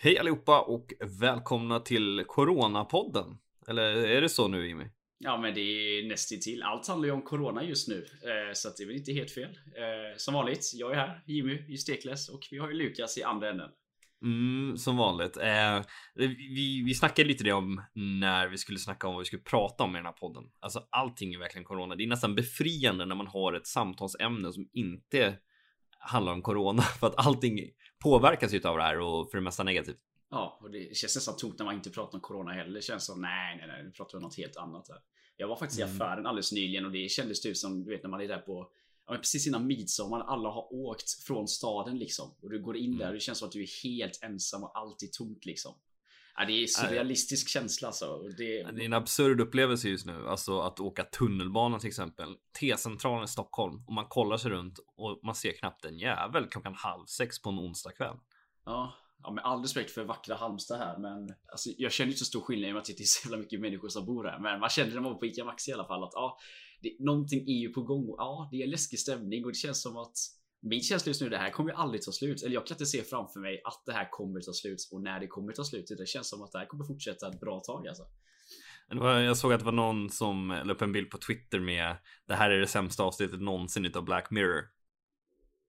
Hej allihopa och välkomna till Coronapodden. Eller är det så nu Jimmy? Ja men det är nästintill. Allt handlar ju om Corona just nu. Eh, så det är väl inte helt fel. Eh, som vanligt, jag är här, Jimmy i Stekles och vi har ju Lukas i andra änden. Mm, som vanligt. Eh, vi, vi snackade lite det om när vi skulle snacka om vad vi skulle prata om i den här podden. Alltså allting är verkligen corona. Det är nästan befriande när man har ett samtalsämne som inte handlar om corona för att allting påverkas ju av det här och för det mesta negativt. Ja, och det känns nästan tomt när man inte pratar om corona heller. Det känns som nej, nej, nej, nu pratar vi om något helt annat här. Jag var faktiskt mm. i affären alldeles nyligen och det kändes typ som du vet när man är där på ja, precis innan midsommar. Alla har åkt från staden liksom och du går in mm. där och det känns som att du är helt ensam och allt är tomt liksom. Ja, det är surrealistisk känsla alltså. Det... det är en absurd upplevelse just nu. Alltså att åka tunnelbana till exempel. T-centralen i Stockholm och man kollar sig runt och man ser knappt en jävel klockan halv sex på en onsdag kväll. Ja, ja, med all respekt för vackra Halmstad här, men alltså, jag känner inte så stor skillnad i och med att det är så jävla mycket människor som bor här. Men man känner när man var på ICA Maxi i alla fall att ja, det, någonting är ju på gång. Ja, det är läskig stämning och det känns som att min känsla just nu, det här kommer ju aldrig ta slut. Eller jag kan inte se framför mig att det här kommer ta slut och när det kommer ta slut. Det känns som att det här kommer fortsätta ett bra tag alltså. Jag såg att det var någon som la upp en bild på Twitter med Det här är det sämsta avsnittet någonsin utav Black Mirror.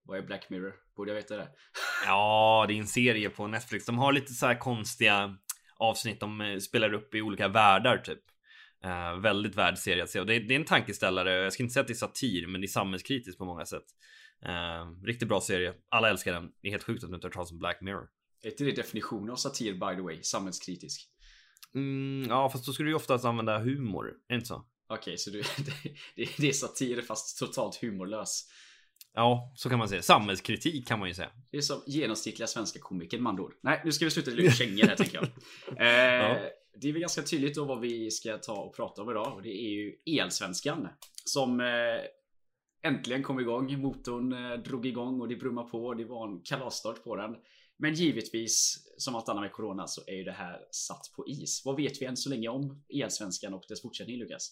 Vad är Black Mirror? Borde jag veta det? ja, det är en serie på Netflix. De har lite så här konstiga avsnitt. De eh, spelar upp i olika världar typ. Uh, väldigt värd serie att se och det, det, är en tankeställare. Jag ska inte säga att det är satir, men det är samhällskritiskt på många sätt. Uh, riktigt bra serie. Alla älskar den. Det är helt sjukt att du inte har hört om Black Mirror. Är inte det definitionen av satir by the way? Samhällskritisk? Mm, ja, fast då skulle du ju oftast använda humor. Är det inte så? Okej, okay, så du, det, det, är satir fast totalt humorlös. Ja, så kan man säga. Samhällskritik kan man ju säga. Det är som genomsnittliga svenska komiker med andra ord. Nej, nu ska vi sluta lite kängor här tänker jag. Eh, ja. Det är väl ganska tydligt då vad vi ska ta och prata om idag. Och det är ju Elsvenskan. Som eh, äntligen kom igång. Motorn eh, drog igång och det brummar på. Det var en kalasstart på den. Men givetvis, som allt annat med Corona, så är ju det här satt på is. Vad vet vi än så länge om Elsvenskan och dess fortsättning, Lukas?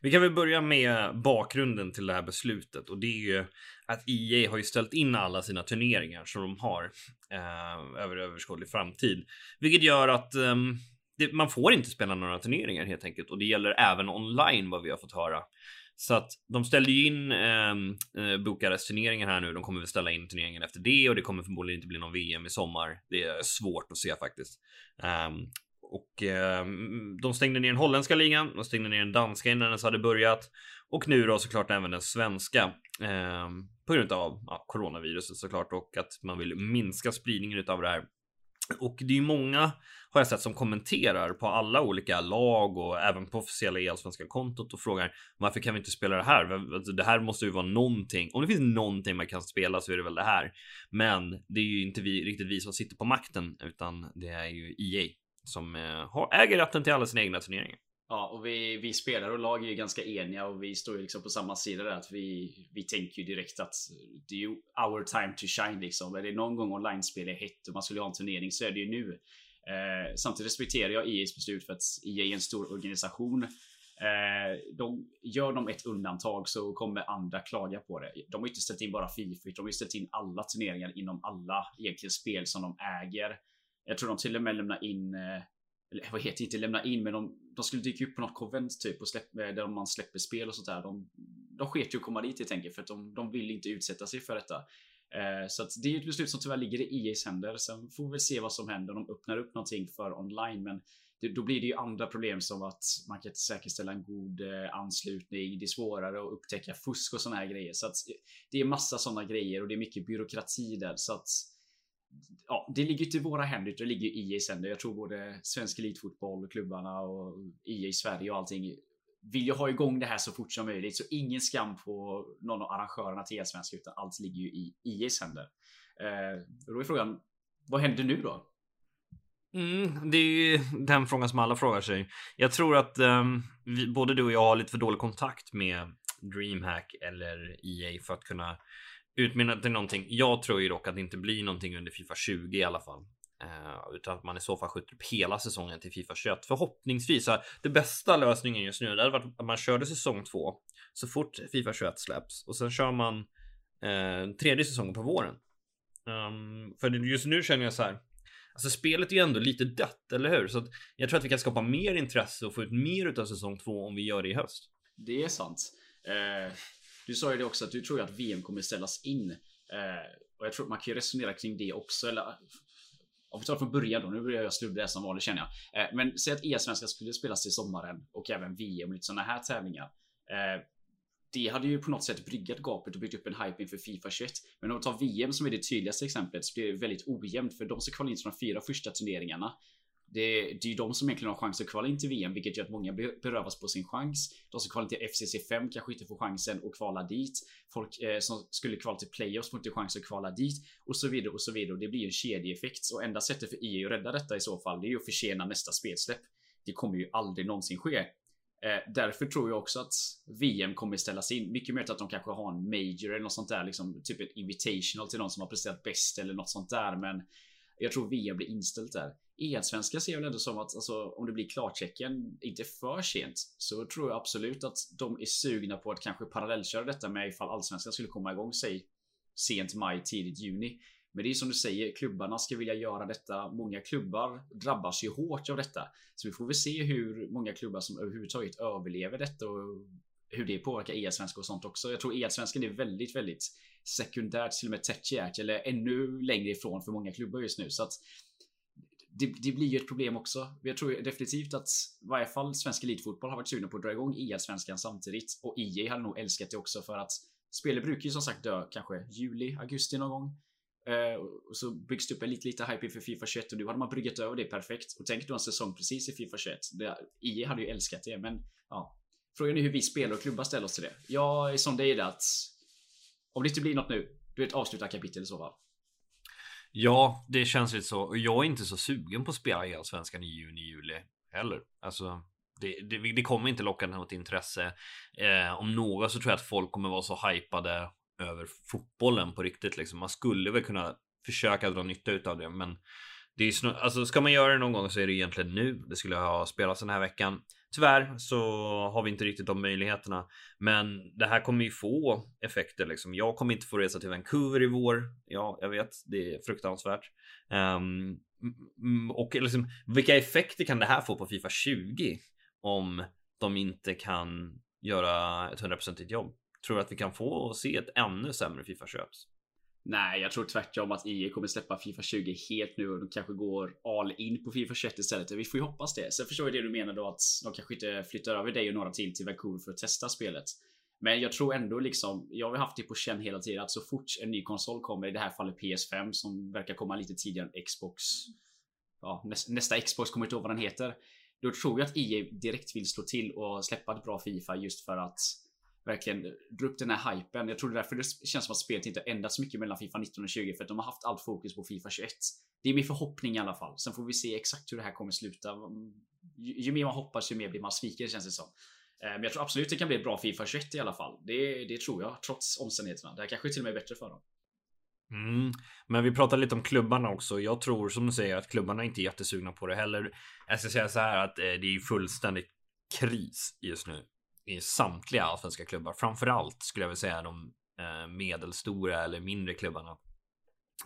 Vi kan väl börja med bakgrunden till det här beslutet och det är ju att EA har ju ställt in alla sina turneringar som de har eh, över överskådlig framtid, vilket gör att eh, det, man får inte spela några turneringar helt enkelt och det gäller även online vad vi har fått höra. Så att de ställde ju in ehm, eh, Bukares turneringen här nu. De kommer väl ställa in turneringen efter det och det kommer förmodligen inte bli någon VM i sommar. Det är svårt att se faktiskt. Um, och eh, de stängde ner den holländska ligan, de stängde ner den danska innan den hade börjat och nu då såklart även den svenska eh, på grund av ja, coronaviruset såklart och att man vill minska spridningen av det här. Och det är ju många har jag sett som kommenterar på alla olika lag och även på officiella elsvenska kontot och frågar varför kan vi inte spela det här? Alltså, det här måste ju vara någonting. Om det finns någonting man kan spela så är det väl det här. Men det är ju inte vi riktigt vi som sitter på makten utan det är ju EA som eh, äger rätten till alla sina egna turneringar. Ja, och vi, vi spelare och lag är ju ganska eniga och vi står ju liksom på samma sida där att vi, vi tänker ju direkt att det är ju our time to shine liksom. Är det någon gång online-spel är hett och man skulle ha en turnering så är det ju nu. Eh, samtidigt respekterar jag EA's beslut för att EA är en stor organisation. Eh, de, gör de ett undantag så kommer andra klaga på det. De har inte ställt in bara Fifa, de har ju ställt in alla turneringar inom alla egentligen spel som de äger. Jag tror de till och med lämnar in eh, eller vad heter det, inte lämna in men de, de skulle dyka upp på något konvent typ och släpp, eh, där man släpper spel och sånt där. De, de sket ju att komma dit helt enkelt för att de, de vill inte utsätta sig för detta. Eh, så att det är ett beslut som tyvärr ligger i EAs händer. Sen får vi väl se vad som händer om de öppnar upp någonting för online. Men det, då blir det ju andra problem som att man kan inte säkerställa en god eh, anslutning. Det är svårare att upptäcka fusk och såna här grejer. Så att det är massa sådana grejer och det är mycket byråkrati där. Så att ja, det ligger inte i våra händer utan det ligger i EA's händer. Jag tror både svensk elitfotboll, klubbarna och EA i Sverige och allting vill ju ha igång det här så fort som möjligt. Så ingen skam på någon av arrangörerna till Elsvenska utan allt ligger ju i EA's händer. Eh, då är frågan, vad händer nu då? Mm, det är ju den frågan som alla frågar sig. Jag tror att um, vi, både du och jag har lite för dålig kontakt med DreamHack eller EA för att kunna utmynna till någonting. Jag tror ju dock att det inte blir någonting under Fifa 20 i alla fall. Uh, utan att man i så fall skjuter upp hela säsongen till Fifa 21. Förhoppningsvis. Så det bästa lösningen just nu hade varit att man körde säsong 2 så fort Fifa 21 släpps och sen kör man uh, tredje säsongen på våren. Um, för just nu känner jag så här Alltså spelet är ju ändå lite dött, eller hur? Så att jag tror att vi kan skapa mer intresse och få ut mer av säsong 2 om vi gör det i höst. Det är sant. Uh du sa ju det också att du tror att VM kommer ställas in. Eh, och jag tror att man kan ju resonera kring det också. Eller, om vi tar från början då, nu börjar jag sluddra som vanligt känner jag. Eh, men säg att E-svenska skulle spelas till sommaren och även VM och lite sådana här tävlingar. Eh, det hade ju på något sätt bryggat gapet och byggt upp en hype inför Fifa 21. Men om vi tar VM som är det tydligaste exemplet så blir det väldigt ojämnt för de som kvalar in till de fyra första turneringarna. Det, det är ju de som egentligen har chans att kvala in till VM, vilket gör att många berövas på sin chans. De som kvalar till FCC 5 kanske inte får chansen att kvala dit. Folk eh, som skulle kvala till playoffs får inte chans att kvala dit och så vidare och så vidare. Och det blir en kedjeeffekt och enda sättet för EU att rädda detta i så fall, det är ju att försena nästa spelsläpp. Det kommer ju aldrig någonsin ske. Eh, därför tror jag också att VM kommer ställas in. Mycket mer att de kanske har en major eller något sånt där, liksom typ ett invitational till någon som har presterat bäst eller något sånt där. Men jag tror VM blir inställt där. Elsvenska ser jag väl ändå som att alltså, om det blir klartecken, inte för sent, så tror jag absolut att de är sugna på att kanske parallellköra detta med ifall allsvenskan skulle komma igång, säg sent maj, tidigt juni. Men det är som du säger, klubbarna ska vilja göra detta. Många klubbar drabbas ju hårt av detta. Så vi får väl se hur många klubbar som överhuvudtaget överlever detta och hur det påverkar e-svenska och sånt också. Jag tror e-svenskan är väldigt, väldigt sekundärt, till och med tertiärt eller ännu längre ifrån för många klubbar just nu. Så att det, det, blir ju ett problem också. Jag tror definitivt att i varje fall svensk elitfotboll har varit sugna på att dra igång EL-svenskan samtidigt och EA hade nog älskat det också för att spelet brukar ju som sagt dö kanske juli, augusti någon gång. Uh, och så byggs det upp en lite, lite hype inför Fifa 21 och nu hade man bryggat över det perfekt. Och tänk då en säsong precis i Fifa 21. Det, EA hade ju älskat det, men ja. Frågan är hur vi spelare och klubbar ställer oss till det. Jag är som dig där att om det inte blir något nu, då är det ett avslutat kapitel i så fall. Ja, det känns lite så. Och jag är inte så sugen på att spela i Allsvenskan i juni, juli heller. Alltså, det, det, det kommer inte locka något intresse. Eh, om några så tror jag att folk kommer vara så hypade över fotbollen på riktigt. Liksom. Man skulle väl kunna försöka dra nytta av det, men det är snö, alltså ska man göra det någon gång så är det egentligen nu. Det skulle ha spelats den här veckan. Tyvärr så har vi inte riktigt de möjligheterna, men det här kommer ju få effekter. Liksom. Jag kommer inte få resa till Vancouver i vår. Ja, jag vet, det är fruktansvärt. Um, och liksom, vilka effekter kan det här få på Fifa 20 om de inte kan göra ett hundraprocentigt jobb? Tror du att vi kan få se ett ännu sämre Fifa 21? Nej, jag tror tvärtom att EA kommer släppa Fifa 20 helt nu och de kanske går all in på Fifa 21 istället. Vi får ju hoppas det. Sen förstår jag det du menar då att de kanske inte flyttar över dig och några till till Vancouver för att testa spelet. Men jag tror ändå liksom, jag har haft det på känn hela tiden att så fort en ny konsol kommer, i det här fallet PS5 som verkar komma lite tidigare än Xbox. Ja, nästa Xbox kommer inte ihåg vad den heter. Då tror jag att EA direkt vill slå till och släppa ett bra Fifa just för att verkligen dra upp den här hypen. Jag tror det är därför det känns som att spelet inte har ändrats mycket mellan Fifa 19 och 20 för att de har haft allt fokus på Fifa 21. Det är min förhoppning i alla fall. Sen får vi se exakt hur det här kommer sluta. Mm, ju, ju mer man hoppas, ju mer blir man sviken känns det som. Eh, men jag tror absolut det kan bli ett bra Fifa 21 i alla fall. Det, det tror jag, trots omständigheterna. Det här kanske till och med är bättre för dem. Mm, men vi pratar lite om klubbarna också. Jag tror som du säger att klubbarna inte är jättesugna på det heller. Jag ska säga så här att eh, det är fullständigt kris just nu i samtliga allsvenska klubbar. Framförallt skulle jag vilja säga de eh, medelstora eller mindre klubbarna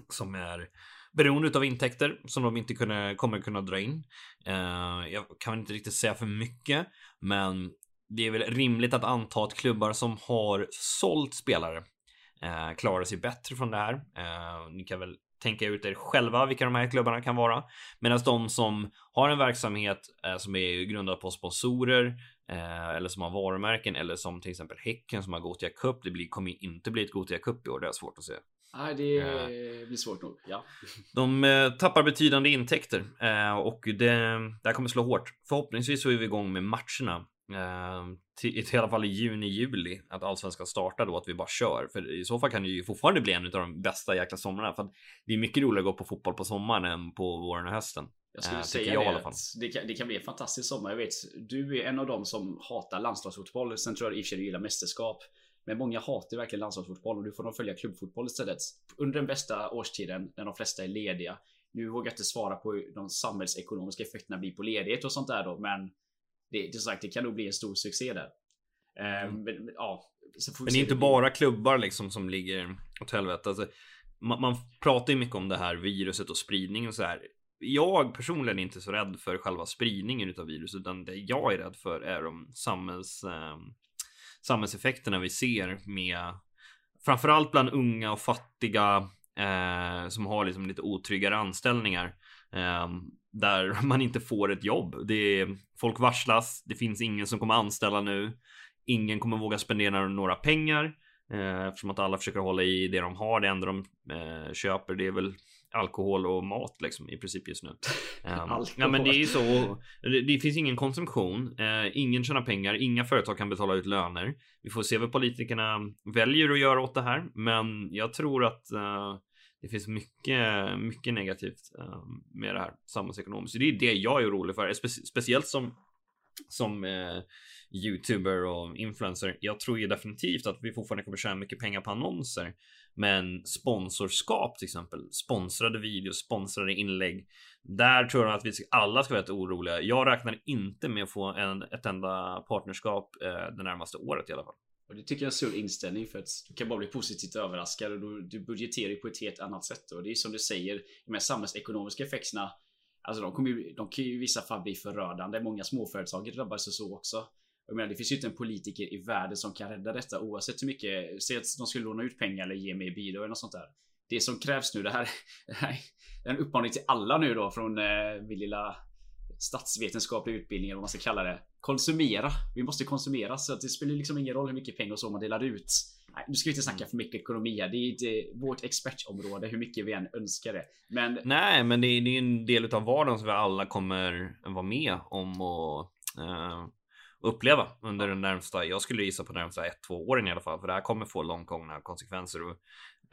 som är beroende av intäkter som de inte kunna, kommer kunna dra in. Eh, jag kan inte riktigt säga för mycket, men det är väl rimligt att anta att klubbar som har sålt spelare eh, klarar sig bättre från det här. ni kan väl tänka ut er själva vilka de här klubbarna kan vara. Medan de som har en verksamhet som är grundad på sponsorer Eh, eller som har varumärken eller som till exempel Häcken som har Gothia Cup. Det blir, kommer inte bli ett Gothia Cup i år, det är svårt att se. Nej, det eh, blir svårt nog. Ja. De eh, tappar betydande intäkter eh, och det, det här kommer slå hårt. Förhoppningsvis så är vi igång med matcherna. Eh, till, I alla fall i juni, juli. Att allsvenskan startar då, att vi bara kör. För i så fall kan det ju fortfarande bli en av de bästa jäkla somrarna. För det är mycket roligare att gå på fotboll på sommaren än på våren och hösten. Jag skulle äh, säga jag, det, det kan, det kan bli en fantastisk sommar. Jag vet, du är en av dem som hatar landslagsfotboll. Sen tror jag i och för sig du gillar mästerskap. Men många hatar verkligen landslagsfotboll och du får nog följa klubbfotboll istället. Under den bästa årstiden när de flesta är lediga. Nu vågar jag inte svara på hur de samhällsekonomiska effekterna blir på ledighet och sånt där då, men det, det, sagt, det kan nog bli en stor succé där. Ehm, mm. Men, ja, men det är inte bara klubbar liksom som ligger åt helvete. Alltså, man, man pratar ju mycket om det här viruset och spridningen och så här jag personligen är inte så rädd för själva spridningen utav virus, utan det jag är rädd för är de samhälls, eh, samhällseffekterna vi ser med framförallt bland unga och fattiga eh, som har liksom lite otryggare anställningar. Eh, där man inte får ett jobb. Det är, folk varslas, det finns ingen som kommer anställa nu. Ingen kommer våga spendera några pengar. Eh, eftersom att alla försöker hålla i det de har. Det enda de eh, köper det är väl alkohol och mat liksom i princip just nu. Um, ja, men det är så. Det, det finns ingen konsumtion. Uh, ingen tjänar pengar. Inga företag kan betala ut löner. Vi får se vad politikerna väljer att göra åt det här, men jag tror att uh, det finns mycket, mycket negativt ehm, med det här samhällsekonomiskt. Så det är det jag är orolig för, Spe speciellt som som eh, youtuber och influencer. Jag tror ju definitivt att vi fortfarande kommer tjäna mycket pengar på annonser. Men sponsorskap till exempel, sponsrade videos, sponsrade inlägg. Där tror jag att vi alla ska vara rätt oroliga. Jag räknar inte med att få en, ett enda partnerskap eh, det närmaste året i alla fall. Och det tycker jag är en sund inställning för att du kan bara bli positivt överraskad och du, du budgeterar ju på ett helt annat sätt. Och det är som du säger, de här samhällsekonomiska effekterna Alltså de, kommer ju, de kan ju i vissa fall bli förödande. Många småföretag drabbas ju så också. Jag menar, det finns ju inte en politiker i världen som kan rädda detta oavsett hur mycket. Säg att de skulle låna ut pengar eller ge mig bidrag eller något sånt där. Det som krävs nu, det här, det här är en uppmaning till alla nu då från eh, min lilla statsvetenskapliga utbildning eller vad man ska kalla det. Konsumera. Vi måste konsumera så att det spelar liksom ingen roll hur mycket pengar så man delar ut. Nej, nu ska vi inte snacka för mycket ekonomi här. Det är inte vårt expertområde hur mycket vi än önskar det. Men... Nej, men det är, det är en del av vardagen som vi alla kommer vara med om och uh, uppleva under den närmsta. Jag skulle gissa på närmsta ett, två åren i alla fall, för det här kommer få långt gångna konsekvenser. Och,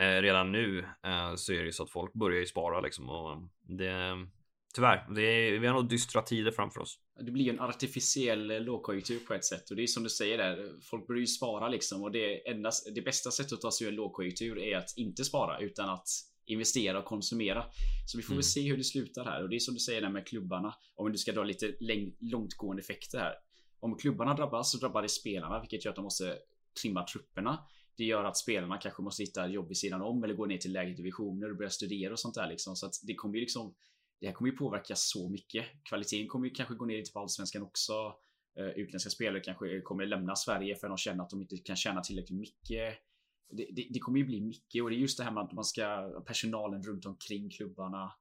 uh, redan nu uh, så är det ju så att folk börjar ju spara liksom och det Tyvärr, det är, vi har nog dystra tider framför oss. Det blir ju en artificiell lågkonjunktur på ett sätt och det är som du säger där. Folk börjar ju spara liksom och det endast det bästa sättet att ta sig ur en lågkonjunktur är att inte spara utan att investera och konsumera. Så vi får mm. väl se hur det slutar här och det är som du säger där med klubbarna. Om du ska dra lite långtgående effekter här. Om klubbarna drabbas så drabbar det spelarna, vilket gör att de måste trimma trupperna. Det gör att spelarna kanske måste hitta jobb i sidan om eller gå ner till lägre divisioner och börja studera och sånt där liksom. Så att det kommer ju liksom det här kommer ju påverka så mycket. Kvaliteten kommer ju kanske gå ner lite på allsvenskan också. Uh, utländska spelare kanske kommer lämna Sverige för att de känner att de inte kan tjäna tillräckligt mycket. Det, det, det, kommer ju bli mycket och det är just det här med att man ska personalen runt omkring klubbarna.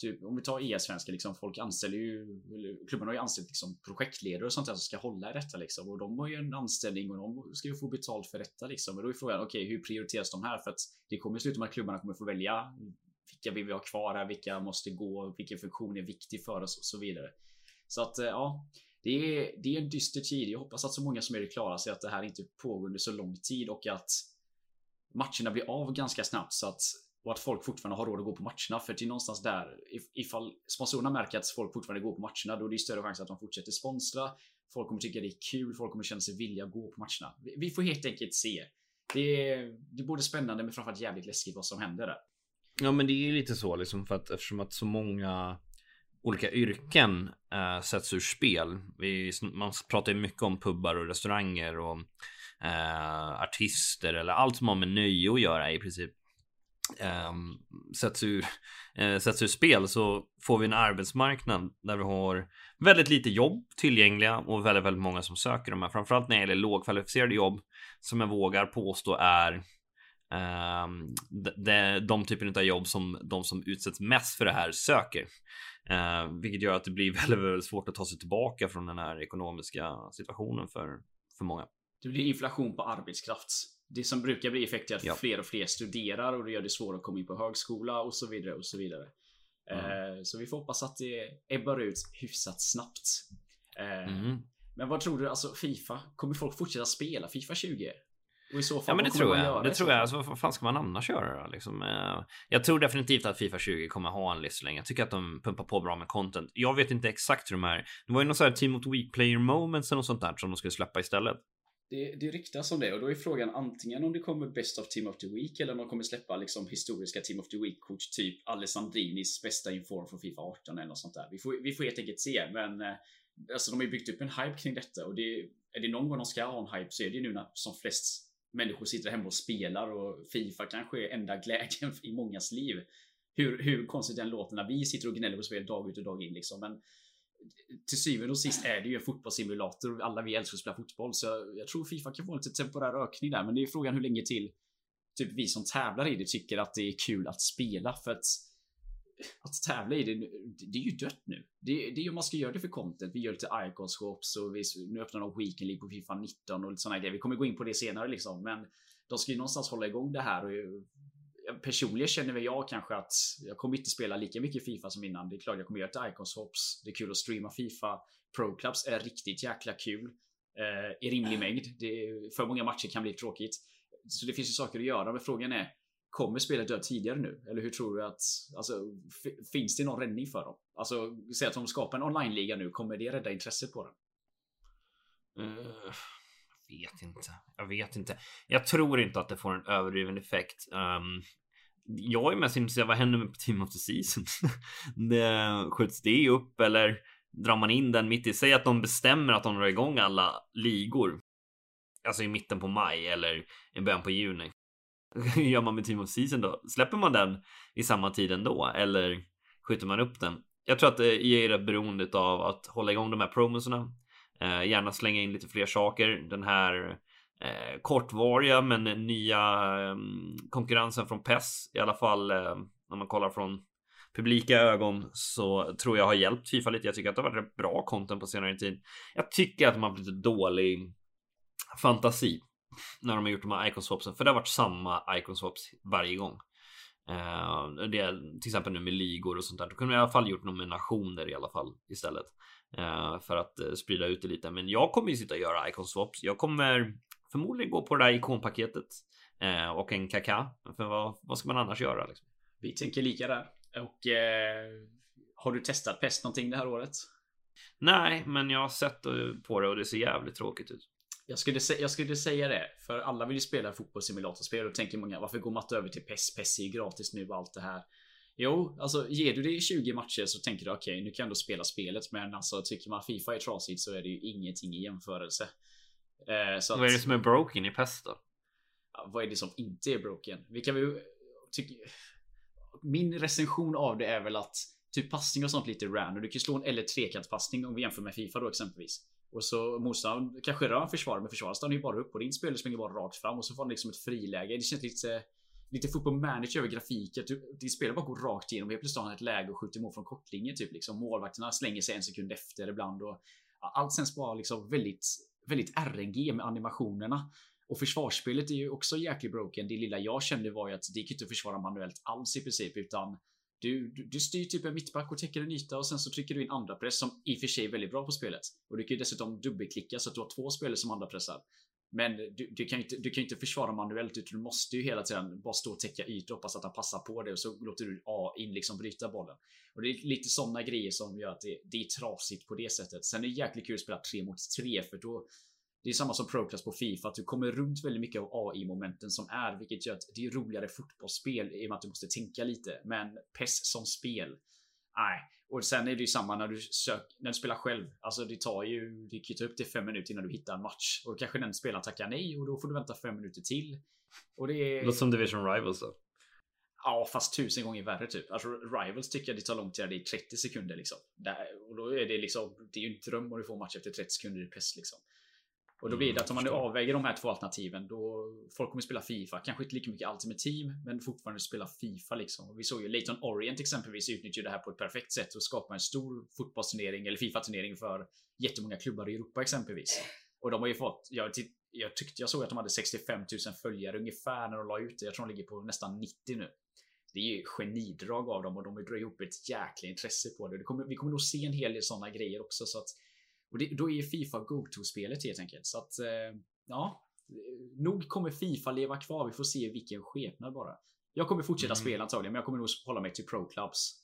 Typ om vi tar e-svenska liksom folk anställer ju klubbarna har ju anställt liksom projektledare och sånt där som ska hålla i detta liksom och de har ju en anställning och de ska ju få betalt för detta liksom. Och då är frågan okej, okay, hur prioriteras de här? För att det kommer sluta med att klubbarna kommer få välja vilka vill vi ha kvar här? Vilka måste gå? Vilken funktion är viktig för oss och så vidare. Så att eh, ja, det är, det är en dyster tid. Jag hoppas att så många som möjligt klarar sig att det här inte pågår under så lång tid och att matcherna blir av ganska snabbt så att och att folk fortfarande har råd att gå på matcherna. För det är någonstans där, ifall sponsorerna märker att folk fortfarande går på matcherna, då är det större chans att de fortsätter sponsra. Folk kommer tycka det är kul, folk kommer känna sig villiga att gå på matcherna. Vi får helt enkelt se. Det är, det är både spännande men framförallt jävligt läskigt vad som händer där. Ja, men det är ju lite så liksom för att eftersom att så många olika yrken äh, sätts ur spel. Vi, man pratar ju mycket om pubbar och restauranger och äh, artister eller allt som har med nöje att göra i princip. Äh, sätts, ur, äh, sätts ur spel så får vi en arbetsmarknad där vi har väldigt lite jobb tillgängliga och väldigt, väldigt många som söker de här. Framförallt när det gäller lågkvalificerade jobb som jag vågar påstå är de, de typen av jobb som de som utsätts mest för det här söker. Uh, vilket gör att det blir väldigt, väldigt svårt att ta sig tillbaka från den här ekonomiska situationen för, för många. Det blir inflation på arbetskraft. Det som brukar bli effekt är att ja. fler och fler studerar och det gör det svårare att komma in på högskola och så vidare och så vidare. Mm. Så vi får hoppas att det ebbar ut hyfsat snabbt. Mm. Men vad tror du, alltså Fifa? Kommer folk fortsätta spela Fifa 20? Och i så fall, ja men det tror jag. Det tror jag. Alltså, vad fan ska man annars göra då? Liksom, eh, jag tror definitivt att Fifa 20 kommer ha en livslängd. Jag tycker att de pumpar på bra med content. Jag vet inte exakt hur de är. Det var ju någon sån här Team of the Week player moments eller något sånt där som de skulle släppa istället. Det, det ryktas om det och då är frågan antingen om det kommer Best of Team of the Week eller om de kommer släppa liksom historiska Team of the Week-kort typ Alessandrinis bästa inform från Fifa 18 eller något sånt där. Vi får, vi får helt enkelt se, men eh, alltså de har ju byggt upp en hype kring detta och det är det någon gång de ska ha en hype så är det ju nu när som flest människor sitter hemma och spelar och Fifa kanske är enda glädjen i mångas liv. Hur, hur konstigt den låter när vi sitter och gnäller på spel dag ut och dag in liksom. Men till syvende och sist är det ju en fotbollssimulator. och Alla vi älskar att spela fotboll, så jag tror Fifa kan få en lite temporär ökning där. Men det är frågan hur länge till typ vi som tävlar i det tycker att det är kul att spela för att att tävla i det, det är ju dött nu. Det, det är ju om man ska göra det för content. Vi gör lite icon swaps och vi, nu öppnar de Weekend League på Fifa 19 och lite sådana grejer. Vi kommer gå in på det senare liksom, men de ska ju någonstans hålla igång det här och personligen känner väl jag kanske att jag kommer inte spela lika mycket Fifa som innan. Det är klart jag kommer göra ett icon swaps. Det är kul att streama Fifa. Pro Clubs är riktigt jäkla kul eh, i rimlig mängd. Det, för många matcher kan bli tråkigt. Så det finns ju saker att göra, men frågan är Kommer spelet dö tidigare nu? Eller hur tror du att... Alltså, finns det någon räddning för dem? Alltså, säg att de skapar en online-liga nu. Kommer det rädda intresset på den? Uh, jag vet inte. Jag vet inte. Jag tror inte att det får en överdriven effekt. Um, jag är mest intresserad vad händer med Team of the Season? det, skjuts det upp eller drar man in den mitt i? Säg att de bestämmer att de drar igång alla ligor. Alltså i mitten på maj eller i början på juni. Hur gör man med Team of Season då? Släpper man den i samma tid ändå eller skjuter man upp den? Jag tror att eh, det är rätt beroende av att hålla igång de här promoserna. Eh, gärna slänga in lite fler saker. Den här eh, kortvariga men nya eh, konkurrensen från PES i alla fall eh, när man kollar från publika ögon så tror jag har hjälpt Fifa lite. Jag tycker att det har varit bra content på senare tid. Jag tycker att man har haft lite dålig fantasi när de har gjort de här icon swapsen, för det har varit samma icon swaps varje gång. Uh, det till exempel nu med ligor och sånt där. Då kunde vi i alla fall gjort nominationer i alla fall istället uh, för att uh, sprida ut det lite. Men jag kommer ju sitta och göra icon swaps. Jag kommer förmodligen gå på det där ikonpaketet och en kaka. För vad, vad ska man annars göra? Liksom? Vi tänker lika där. Och har du testat pest någonting det här året? Nej, men jag har sett på det och det ser jävligt tråkigt ut. Jag skulle, jag skulle säga det, för alla vill ju spela fotbollssimulatorspel och tänker många varför går man inte över till PES? PES är ju gratis nu och allt det här. Jo, alltså ger du det i 20 matcher så tänker du okej, okay, nu kan du spela spelet, men alltså tycker man Fifa är trasigt så är det ju ingenting i jämförelse. Eh, så vad är det som är broken i PES då? Vad är det som inte är broken? Vi kan väl. Min recension av det är väl att typ passning och sånt lite random. Du kan slå en eller trekantpassning om vi jämför med Fifa då exempelvis. Och så motståndaren kanske rör försvaret, men försvaret stannar ju bara upp och din spelare springer bara rakt fram och så får han liksom ett friläge. Det känns lite Lite football manager över grafiken. Din spelare bara går rakt igenom. Helt plötsligt har han ett läge och skjuter mål från kortlinjen typ liksom. Målvakterna slänger sig en sekund efter ibland och allt känns bara liksom väldigt, väldigt RNG med animationerna. Och försvarsspelet är ju också jäkligt broken. Det lilla jag kände var ju att det gick inte att försvara manuellt alls i princip utan du, du, du styr typ en mittback och täcker en yta och sen så trycker du in andra press som i och för sig är väldigt bra på spelet. Och du kan ju dessutom dubbelklicka så att du har två spelare som andra pressar. Men du, du, kan ju inte, du kan inte försvara manuellt utan du måste ju hela tiden bara stå och täcka ytor och hoppas att han passar på det och så låter du A in liksom bryta bollen. Och det är lite sådana grejer som gör att det, det är trasigt på det sättet. Sen är det jäkligt kul att spela 3 mot 3 för då det är samma som ProClass på Fifa, att du kommer runt väldigt mycket av AI-momenten som är, vilket gör att det är roligare fotbollsspel i och med att du måste tänka lite. Men PES som spel, nej. Och sen är det ju samma när du, sök, när du spelar själv. Alltså det tar ju, det kan ta upp till fem minuter innan du hittar en match. Och kanske den spelaren tackar nej och då får du vänta fem minuter till. Och det är... Låter som Division Rivals då. Ja, fast tusen gånger värre typ. Alltså Rivals tycker jag det tar lång tid. Det är 30 sekunder liksom. Där, och då är det liksom, det är ju en dröm om du får match efter 30 sekunder i PES liksom. Och då blir det att om man nu avväger de här två alternativen då folk kommer spela Fifa, kanske inte lika mycket Ultimate Team, men fortfarande spela Fifa liksom. Vi såg ju Leighton Orient exempelvis utnyttjade det här på ett perfekt sätt och skapa en stor fotbollsturnering eller Fifa-turnering för jättemånga klubbar i Europa exempelvis. Och de har ju fått, jag, jag tyckte jag såg att de hade 65 000 följare ungefär när de la ut det. Jag tror de ligger på nästan 90 nu. Det är ju genidrag av dem och de dragit ihop ett jäkla intresse på det. det kommer, vi kommer nog se en hel del sådana grejer också så att och det, då är Fifa Go-To-spelet helt enkelt. Så att, eh, ja. Nog kommer Fifa leva kvar. Vi får se vilken skepnad bara. Jag kommer fortsätta mm. spela antagligen, men jag kommer nog hålla mig till Pro Clubs.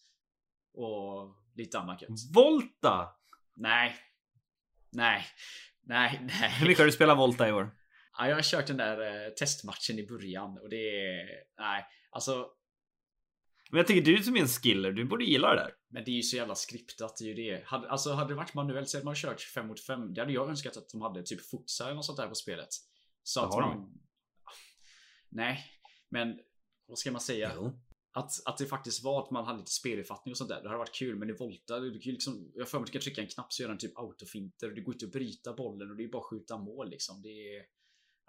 Och lite annat gött. Volta! Nej. Nej. Nej, nej. Hur mycket har du spelat Volta i år? Ja, jag har kört den där eh, testmatchen i början och det är... Nej, alltså men jag tycker du som är en skiller, du borde gilla det där. Men det är ju så jävla skriptat, det är ju det. Hade, alltså hade det varit manuellt så hade man kört 5 mot 5. Det hade jag önskat att de hade typ futsal eller något sånt där på spelet. Så att man... Nej, men vad ska man säga? Jo. att, att det faktiskt var att man hade lite speluppfattning och sånt där. Det hade varit kul, men i Volta, du kan liksom, jag för mig att du kan trycka en knapp så gör den typ autofinter och det går inte att bryta bollen och det är bara att skjuta mål liksom. Det är...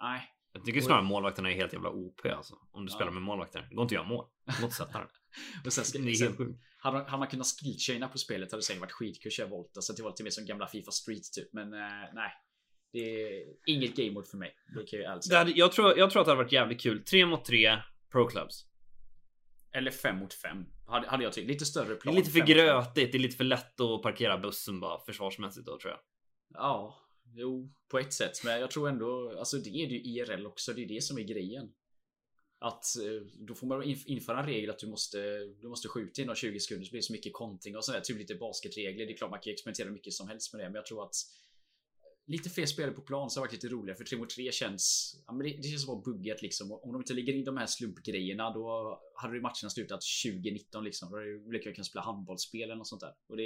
Nej. Jag tycker snarare målvakterna är helt jävla OP alltså. Om du ja. spelar med målvakter. Det går inte att göra mål. Det och sen det är helt sjukt. Hade, hade man kunnat skillchaina på spelet hade det säkert varit skitkul att köra Volta. Så det var lite mer som gamla Fifa Street typ. Men eh, nej. Det är inget game mode för mig. Det kan jag, det hade, jag, tror, jag tror att det hade varit jävligt kul. 3 mot 3 Pro Clubs. Eller 5 mot 5. Hade, hade jag tyckt. Lite större plan. Det är lite för grötigt. Det är lite för lätt att parkera bussen bara försvarsmässigt då tror jag. Ja, jo, på ett sätt. Men jag tror ändå, alltså det är det ju IRL också. Det är det som är grejen. Att eh, då får man införa en regel att du måste, du måste skjuta inom 20 sekunder så blir det så mycket konting och sådär. Typ lite basketregler. Det är klart man kan experimentera mycket som helst med det. Men jag tror att eh, lite fler spelare på plan så har varit lite roligare för 3 mot 3 känns ja, men det, det känns som bugget liksom. Om de inte lägger in de här slumpgrejerna då hade ju matcherna slutat 2019 liksom. Då hade det lika kunnat spela handbollsspel eller något sånt där. Och det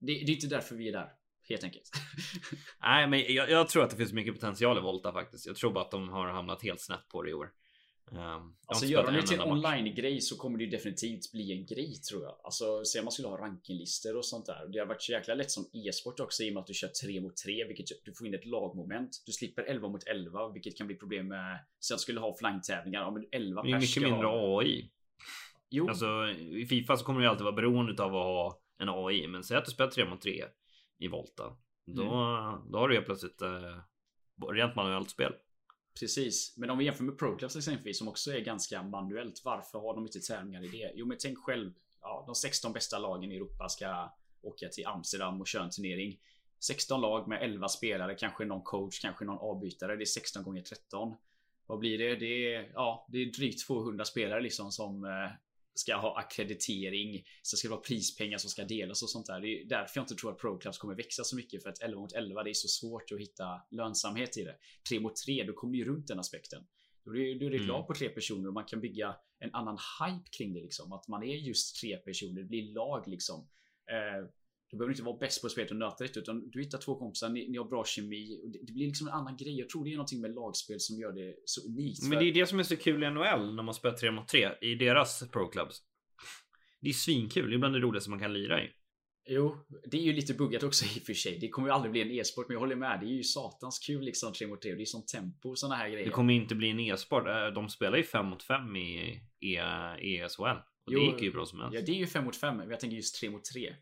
det, det är inte därför vi är där. Helt enkelt. Nej, men jag, jag, tror att det finns mycket potential i Volta faktiskt. Jag tror bara att de har hamnat helt snett på det i år. Um, alltså gör de det till en online-grej så kommer det ju definitivt bli en grej tror jag. Alltså se man skulle ha rankinglistor och sånt där. Det har varit så jäkla lätt som e-sport också i och med att du kör 3 mot 3 vilket du får in ett lagmoment. Du slipper 11 mot 11 vilket kan bli problem med. Så jag skulle ha offline-tävlingar. Om 11 Det är mycket mindre ha... AI. Jo. Alltså i Fifa så kommer du alltid vara beroende av att ha en AI. Men säg att du spelar 3 mot 3 i Volta. Då, mm. då har du helt plötsligt eh, rent manuellt spel. Precis, men om vi jämför med ProClubs exempelvis som också är ganska manuellt. Varför har de inte tävlingar i det? Jo, men tänk själv. Ja, de 16 bästa lagen i Europa ska åka till Amsterdam och köra en turnering. 16 lag med 11 spelare, kanske någon coach, kanske någon avbytare. Det är 16 gånger 13. Vad blir det? Det är, ja, det är drygt 200 spelare liksom som eh, ska ha akkreditering. Så ska det vara prispengar som ska delas och sånt där. Det är därför jag inte tror att Pro Clubs kommer växa så mycket. För att 11 mot 11 det är så svårt att hitta lönsamhet i det. 3 mot 3 då kommer du ju runt den aspekten. Då är, det ett lag på tre personer och man kan bygga en annan hype kring det liksom. Att man är just tre personer, det blir lag liksom. Eh, du behöver inte vara bäst på spelet och nöta det utan du hittar två kompisar, ni, ni har bra kemi. Och det, det, blir liksom en annan grej. Jag tror det är någonting med lagspel som gör det så unikt. Men det är det som är så kul i NHL när man spelar 3 mot 3 i deras pro clubs. Det är svinkul, det är bland det roligaste man kan lira i. Jo, det är ju lite buggat också i och för sig. Det kommer ju aldrig bli en e-sport, men jag håller med. Det är ju satans kul liksom 3 mot 3 det är sånt tempo och såna här grejer. Det kommer inte bli en e-sport. Äh, de spelar ju 5 mot 5 i ESHL. Och jo, det gick ju bra som helst. Ja, det är ju 5 mot 5, men jag tänker just 3 mot 3.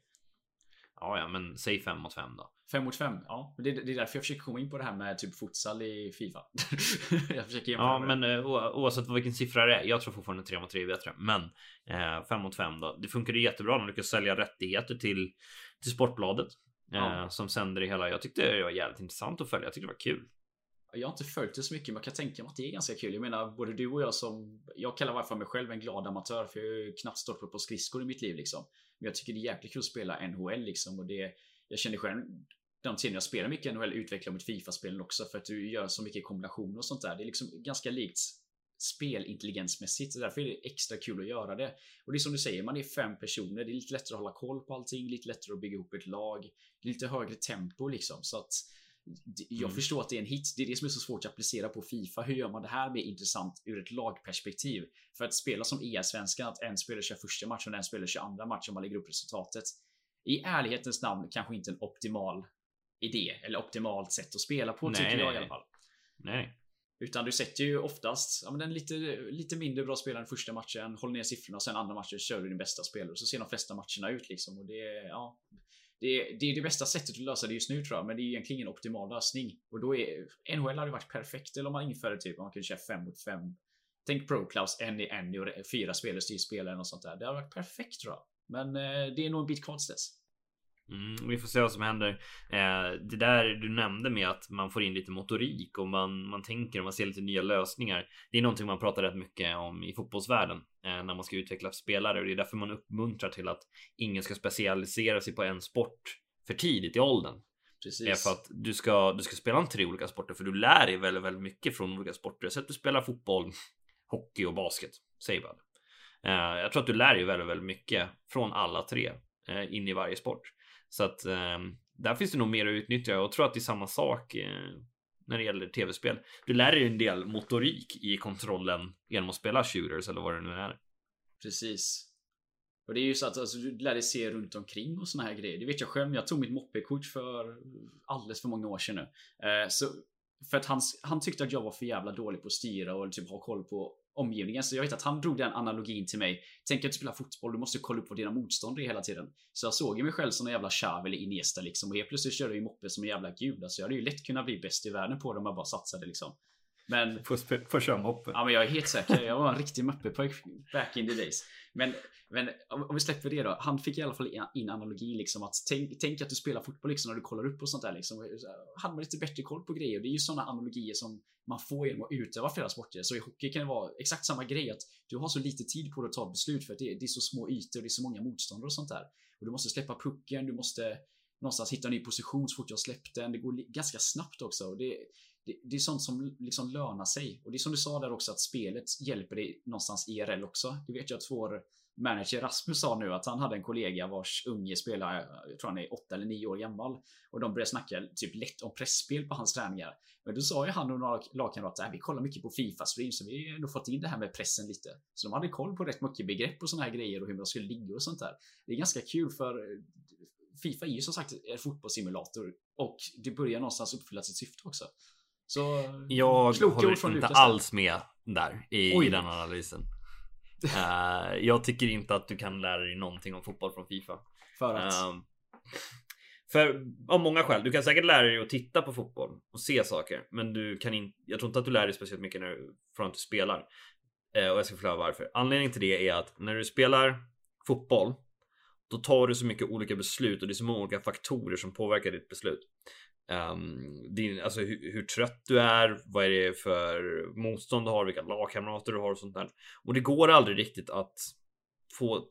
Ja, ja, men säg 5 mot 5 då. 5 mot 5, ja. Det, det, är därför jag försöker komma in på det här med typ futsal i Fifa. jag försöker Ja, men uh, oavsett vilken siffra det är. Jag tror fortfarande 3 mot 3 är bättre. Men uh, 5 mot 5 då. Det funkar ju jättebra. De lyckas sälja rättigheter till, till Sportbladet. Ja. Uh, som sänder det hela. Jag tyckte det var jävligt intressant att följa. Jag tyckte det var kul. Jag har inte följt det så mycket, men jag kan tänka mig att det är ganska kul. Jag menar, både du och jag som... Jag kallar i fall mig själv en glad amatör, för jag har ju knappt stått på skridskor i mitt liv liksom. Men jag tycker det är jäkligt kul att spela NHL liksom. Och det, jag känner själv de tiden jag spelar mycket NHL utvecklar mot Fifa-spelen också för att du gör så mycket kombinationer och sånt där. Det är liksom ganska likt spelintelligensmässigt. Så därför är det extra kul att göra det. Och det är som du säger, man är fem personer. Det är lite lättare att hålla koll på allting, lite lättare att bygga ihop ett lag. Lite högre tempo liksom. Så att jag mm. förstår att det är en hit. Det är det som är så svårt att applicera på Fifa. Hur gör man det här mer intressant ur ett lagperspektiv? För att spela som EA-svenskan, att en spelare kör första matchen och en spelare kör andra matchen man lägger upp resultatet. I ärlighetens namn kanske inte en optimal idé eller optimalt sätt att spela på nej, tycker nej, jag i alla fall. Nej. Utan du sätter ju oftast ja, men en lite, lite mindre bra spelare första matchen, håller ner siffrorna och sen andra matchen kör du din bästa spelare. Så ser de flesta matcherna ut liksom. Och det, ja, det, det är det bästa sättet att lösa det just nu tror jag, men det är egentligen ingen optimal lösning. Och då är NHL hade varit perfekt eller om man införde typ om man kunde köra 5 mot 5. Tänk Pro Clubs en i en och fyra spelare styr spelaren och sånt där. Det hade varit perfekt tror jag. Men eh, det är nog en bit kvar dess. Mm, vi får se vad som händer. Eh, det där du nämnde med att man får in lite motorik och man, man tänker och man ser lite nya lösningar. Det är någonting man pratar rätt mycket om i fotbollsvärlden eh, när man ska utveckla spelare och det är därför man uppmuntrar till att ingen ska specialisera sig på en sport för tidigt i åldern. Precis. är för att du ska, du ska spela en tre olika sporter för du lär dig väldigt, väldigt mycket från olika sporter. Så att du spelar fotboll, hockey och basket. Säg bara. Eh, jag tror att du lär dig väldigt, väldigt mycket från alla tre eh, in i varje sport. Så att eh, där finns det nog mer att utnyttja. Jag tror att det är samma sak eh, när det gäller tv-spel. Du lär dig en del motorik i kontrollen genom att spela shooters eller vad det nu är. Precis. Och det är ju så att alltså, du lär dig se runt omkring och såna här grejer. Det vet jag själv. Jag tog mitt moppekort för alldeles för många år sedan nu. Eh, så för att han, han tyckte att jag var för jävla dålig på att styra och typ ha koll på omgivningen. Så jag vet att han drog den analogin till mig. Tänk att du spelar fotboll, du måste kolla upp vad dina motståndare är hela tiden. Så jag såg ju mig själv som en jävla Xavi eller Iniesta liksom. Och helt plötsligt körde jag ju moppe som en jävla gud. Alltså jag hade ju lätt kunnat bli bäst i världen på det om jag bara satsade liksom. Men... Får köra moppe. Ja men jag är helt säker. Jag var en riktig moppepojk back in the days. Men, men om vi släpper det då. Han fick i alla fall in analogin liksom att tänk, tänk att du spelar fotboll liksom när du kollar upp och sånt där liksom. Hade man lite bättre koll på grejer. Det är ju sådana analogier som man får genom att utöva flera sporter. Så i hockey kan det vara exakt samma grej att du har så lite tid på dig att ta beslut för att det, det är så små ytor och det är så många motståndare och sånt där. Och du måste släppa pucken, du måste någonstans hitta en ny position så fort jag släppte den. Det går ganska snabbt också. Det, det, det, är sånt som liksom lönar sig. Och det är som du sa där också att spelet hjälper dig någonstans IRL också. Det vet jag att vår manager Rasmus sa nu att han hade en kollega vars unge spelar, jag tror han är 8 eller 9 år gammal. Och de började snacka typ lätt om pressspel på hans träningar. Men då sa ju han och några lagkamrater att vi kollar mycket på Fifa stream så vi har ändå fått in det här med pressen lite. Så de hade koll på rätt mycket begrepp och såna här grejer och hur man skulle ligga och sånt där. Det är ganska kul för Fifa är ju som sagt en fotbollssimulator och det börjar någonstans uppfylla sitt syfte också. Så jag håller inte alls med där i, i den analysen. uh, jag tycker inte att du kan lära dig någonting om fotboll från Fifa. För att? Uh, för av många skäl. Du kan säkert lära dig att titta på fotboll och se saker, men du kan inte. Jag tror inte att du lär dig speciellt mycket när du från att du spelar. Uh, och jag ska förklara varför. Anledningen till det är att när du spelar fotboll, då tar du så mycket olika beslut och det är så många olika faktorer som påverkar ditt beslut. Um, din, alltså hur, hur, trött du är, vad är det för motstånd du har, vilka lagkamrater du har och sånt där. Och det går aldrig riktigt att få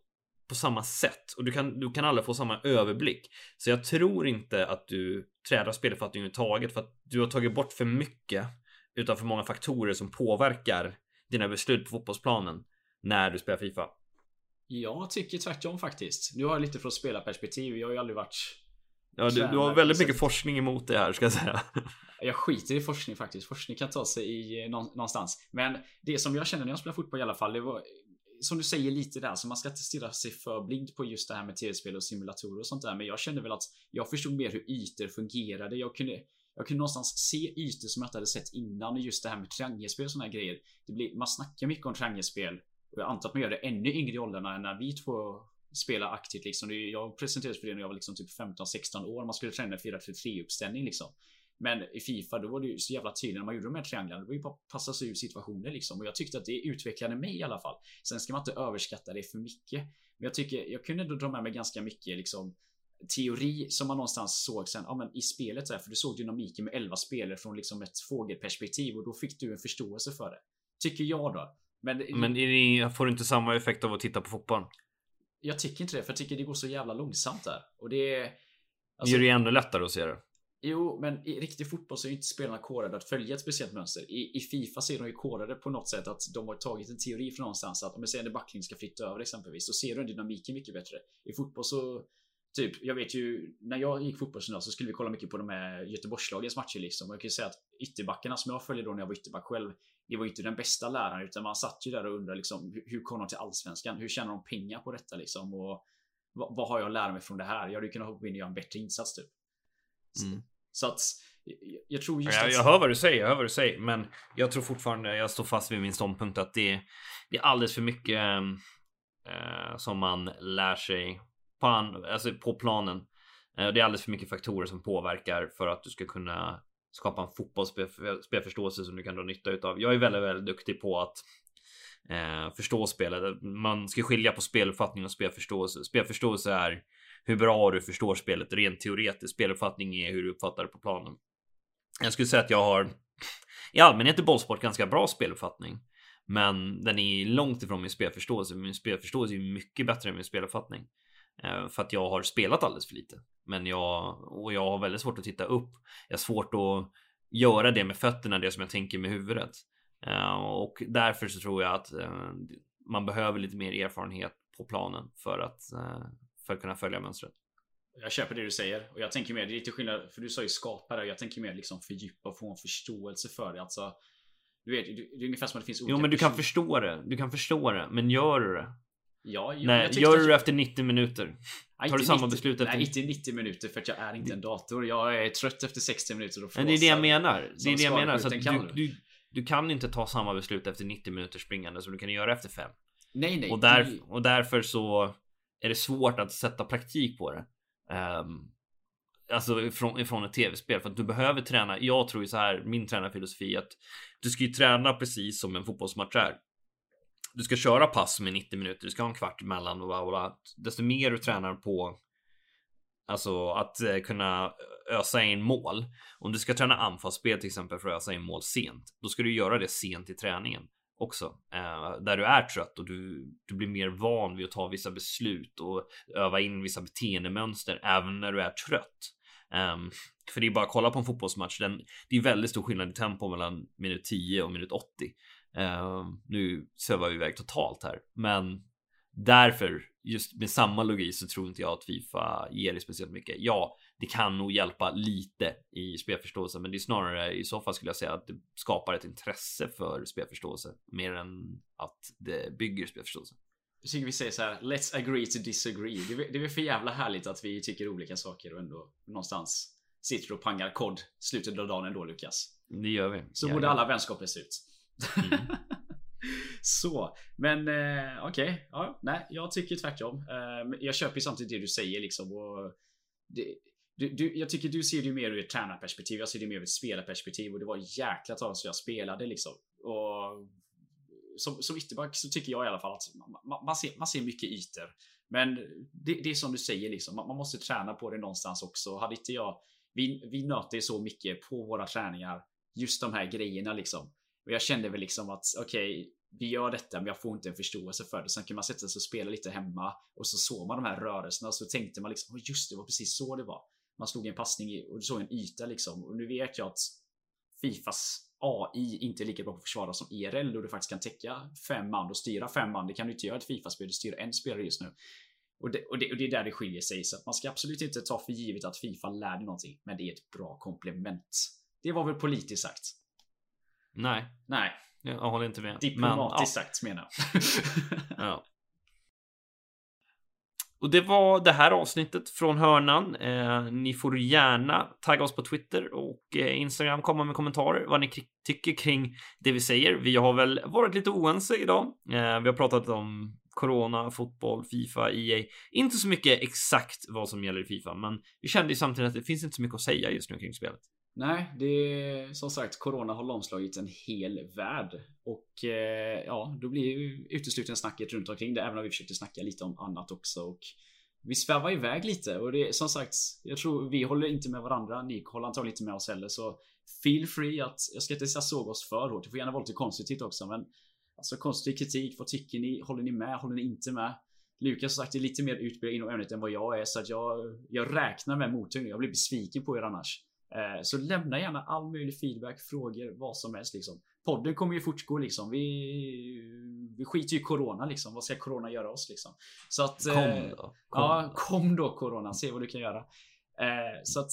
på samma sätt och du kan, du kan aldrig få samma överblick. Så jag tror inte att du tränar speluppfattning överhuvudtaget för att du har tagit bort för mycket utan för många faktorer som påverkar dina beslut på fotbollsplanen när du spelar Fifa. Jag tycker tvärtom faktiskt. Nu har jag lite från spelarperspektiv. Jag har ju aldrig varit Ja, du, du har väldigt mycket forskning emot det här ska jag säga. Jag skiter i forskning faktiskt. Forskning kan ta sig i eh, någonstans. Men det som jag känner när jag spelar fotboll i alla fall, det var som du säger lite där, så man ska inte stirra sig för blind på just det här med tv-spel och simulatorer och sånt där. Men jag kände väl att jag förstod mer hur ytor fungerade. Jag kunde, jag kunde någonstans se ytor som jag inte hade sett innan. Just det här med triangelspel och såna här grejer. Det blir, man snackar mycket om triangelspel. Och jag antar att man gör det ännu yngre i åldrarna än när vi två spela aktivt liksom. Jag presenterades för det när jag var liksom typ 15-16 år. Man skulle träna 4-3 uppställning liksom. Men i Fifa då var det ju så jävla tydligt när man gjorde de här trianglarna. Det var ju bara att passa sig ur situationer liksom. Och jag tyckte att det utvecklade mig i alla fall. Sen ska man inte överskatta det för mycket. Men jag tycker jag kunde ändå dra med mig ganska mycket liksom teori som man någonstans såg sen ja, men i spelet. Där, för du såg dynamiken med 11 spelare från liksom ett fågelperspektiv och då fick du en förståelse för det. Tycker jag då. Men, men det, får du inte samma effekt av att titta på fotboll? Jag tycker inte det, för jag tycker det går så jävla långsamt där. Och det är... Alltså, gör det ännu lättare att se det. Jo, men i riktig fotboll så är ju inte spelarna kodade att följa ett speciellt mönster. I, I Fifa så är de ju kodade på något sätt att de har tagit en teori från någonstans att om jag säger en backlinje ska flytta över exempelvis, så ser du dynamiken mycket bättre. I fotboll så Typ, jag vet ju när jag gick fotbollsgymnasium så skulle vi kolla mycket på de här Göteborgslagens matcher liksom. Och jag kan ju säga att ytterbackarna som jag följde då när jag var ytterback själv, det var ju inte den bästa läraren utan man satt ju där och undrade liksom hur kom de till allsvenskan? Hur tjänar de pengar på detta liksom? Och vad, vad har jag att lära mig från det här? Jag hade ju kunnat hoppa in och göra en bättre insats typ. Mm. Så att jag tror just jag, jag hör vad du säger, jag hör vad du säger, men jag tror fortfarande, jag står fast vid min ståndpunkt att det, det är alldeles för mycket äh, som man lär sig fan alltså på planen. Eh, det är alldeles för mycket faktorer som påverkar för att du ska kunna skapa en fotbollsspelförståelse som du kan dra nytta utav. Jag är väldigt, väldigt duktig på att eh, förstå spelet. Man ska skilja på speluppfattning och spelförståelse. Spelförståelse är hur bra du förstår spelet rent teoretiskt. Speluppfattning är hur du uppfattar det på planen. Jag skulle säga att jag har i allmänhet i bollsport ganska bra speluppfattning. Men den är långt ifrån min spelförståelse. Min spelförståelse är mycket bättre än min speluppfattning. Eh, för att jag har spelat alldeles för lite. Men jag, och jag har väldigt svårt att titta upp. Jag har svårt att göra det med fötterna, det som jag tänker med huvudet. Eh, och därför så tror jag att eh, man behöver lite mer erfarenhet på planen för att, för att kunna följa mönstret. Jag köper det du säger och jag tänker mer, det är lite skillnad, för du sa ju skapare, jag tänker mer liksom fördjupa och få en förståelse för det. Alltså, du vet, det är ungefär som att det finns olika Jo, men du kan förstå det. Du kan förstå det, men gör du det Ja, jag, Nej, gör du det efter 90 minuter? Tar du inte samma 90 beslut efter- Nej, inte 90 minuter för att jag är inte en dator. Jag är trött efter 60 minuter och Men det är det jag menar. Det är det jag menar. Så du, du, du kan inte ta samma beslut efter 90 minuter springande som du kan göra efter 5. Nej, nej. Och, där, det- och därför så är det svårt att sätta praktik på det. Um, alltså ifrån, ifrån ett tv-spel för att du behöver träna. Jag tror ju så här, min tränarfilosofi att du ska ju träna precis som en fotbollsmatch är. Du ska köra pass med 90 minuter, du ska ha en kvart emellan och bla, bla. Desto mer du tränar på Alltså att eh, kunna eh, ösa in mål. Om du ska träna anfallsspel till exempel för att ösa in mål sent, då ska du göra det sent i träningen också. Eh, där du är trött och du, du blir mer van vid att ta vissa beslut och öva in vissa beteendemönster även när du är trött. Eh, för det är bara att kolla på en fotbollsmatch. Den, det är väldigt stor skillnad i tempo mellan minut 10 och minut 80. Ehm, nu svävar vi iväg totalt här, men därför just med samma logik så tror inte jag att Fifa ger dig speciellt mycket. Ja, det kan nog hjälpa lite i spelförståelse, men det är snarare i så fall skulle jag säga att det skapar ett intresse för spelförståelse mer än att det bygger spelförståelse. Jag tycker vi säger så här. Let's agree to disagree. Det är, det är för jävla härligt att vi tycker olika saker och ändå någonstans sitter och pangar kod slutet av dagen ändå Lukas. Det gör vi. Så Ja, borde ja. alla vänskaper se ut. Mm. så, men eh, okej. Ja, nej, jag tycker tvärtom. Eh, jag köper ju samtidigt det du säger liksom. Och det, du, du, jag tycker du ser det mer ur ett tränarperspektiv. Jag ser det mer ur ett spelarperspektiv och det var jäkla tag så jag spelade liksom. Och som, som ytterback så tycker jag i alla fall att man, man, ser, man ser mycket ytor. Men det, det är som du säger liksom. Man, man måste träna på det någonstans också. Hade inte jag vi, vi nöter så mycket på våra träningar. Just de här grejerna liksom. Och jag kände väl liksom att okej, vi gör detta men jag får inte en förståelse för det. Sen kan man sätta sig och spela lite hemma och så såg man de här rörelserna och så tänkte man liksom, oh, just det var precis så det var. Man slog en passning och såg en yta liksom. Och nu vet jag att Fifas AI inte är lika bra på att försvara som ERL och du faktiskt kan täcka fem man och styra fem man. Det kan du inte göra i ett Fifa-spel, du styr en spelare just nu. Och det, och, det, och det är där det skiljer sig. Så att man ska absolut inte ta för givet att Fifa lär dig någonting. Men det är ett bra komplement. Det var väl politiskt sagt? Nej, Nej, jag håller inte med. diplomatiskt sagt menar jag. Men, ja, ja. Och det var det här avsnittet från hörnan. Eh, ni får gärna tagga oss på Twitter och eh, Instagram, komma med kommentarer vad ni tycker kring det vi säger. Vi har väl varit lite oense idag. Eh, vi har pratat om Corona, fotboll, Fifa, EA. Inte så mycket exakt vad som gäller i Fifa, men vi kände ju samtidigt att det finns inte så mycket att säga just nu kring spelet. Nej, det är som sagt Corona har lamslagit en hel värld. Och eh, ja, då blir ju uteslutande snacket runt omkring det. Även om vi försökte snacka lite om annat också. Och vi svävar iväg lite. Och det är som sagt, jag tror vi håller inte med varandra. Ni håller antagligen inte med oss heller. Så feel free att, jag ska inte säga såga oss för hårt. Det får gärna vara lite konstruktivt också. Men alltså konstig kritik. Vad tycker ni? Håller ni med? Håller ni inte med? Lukas som sagt är lite mer utbildad inom ämnet än vad jag är. Så att jag, jag räknar med mottagning. Jag blir besviken på er annars. Eh, Så lämna gärna all möjlig feedback, frågor, vad som helst liksom. Podden kommer ju fortgå liksom. Vi, vi skiter ju i Corona liksom. Vad ska Corona göra oss liksom? Så att... eh, Kom då. Kom ja, då. kom då Corona. Se vad du kan göra. Eh, Så att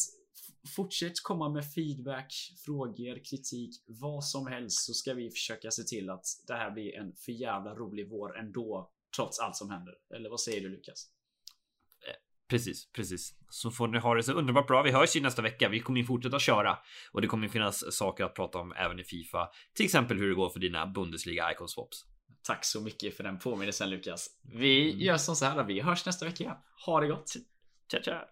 fortsätt komma med feedback, frågor, kritik, vad som helst så ska vi försöka se till att det här blir en för jävla rolig vår ändå. Trots allt som händer. Eller vad säger du Lukas? Precis, precis. Så får ni ha det så underbart bra. Vi hörs ju nästa vecka. Vi kommer ju fortsätta köra och det kommer finnas saker att prata om även i Fifa. Till exempel hur det går för dina Bundesliga Icon Swaps. Tack så mycket för den påminnelsen Lukas. Vi gör som så här, vi hörs nästa vecka. Ha det gott! Tja, tja!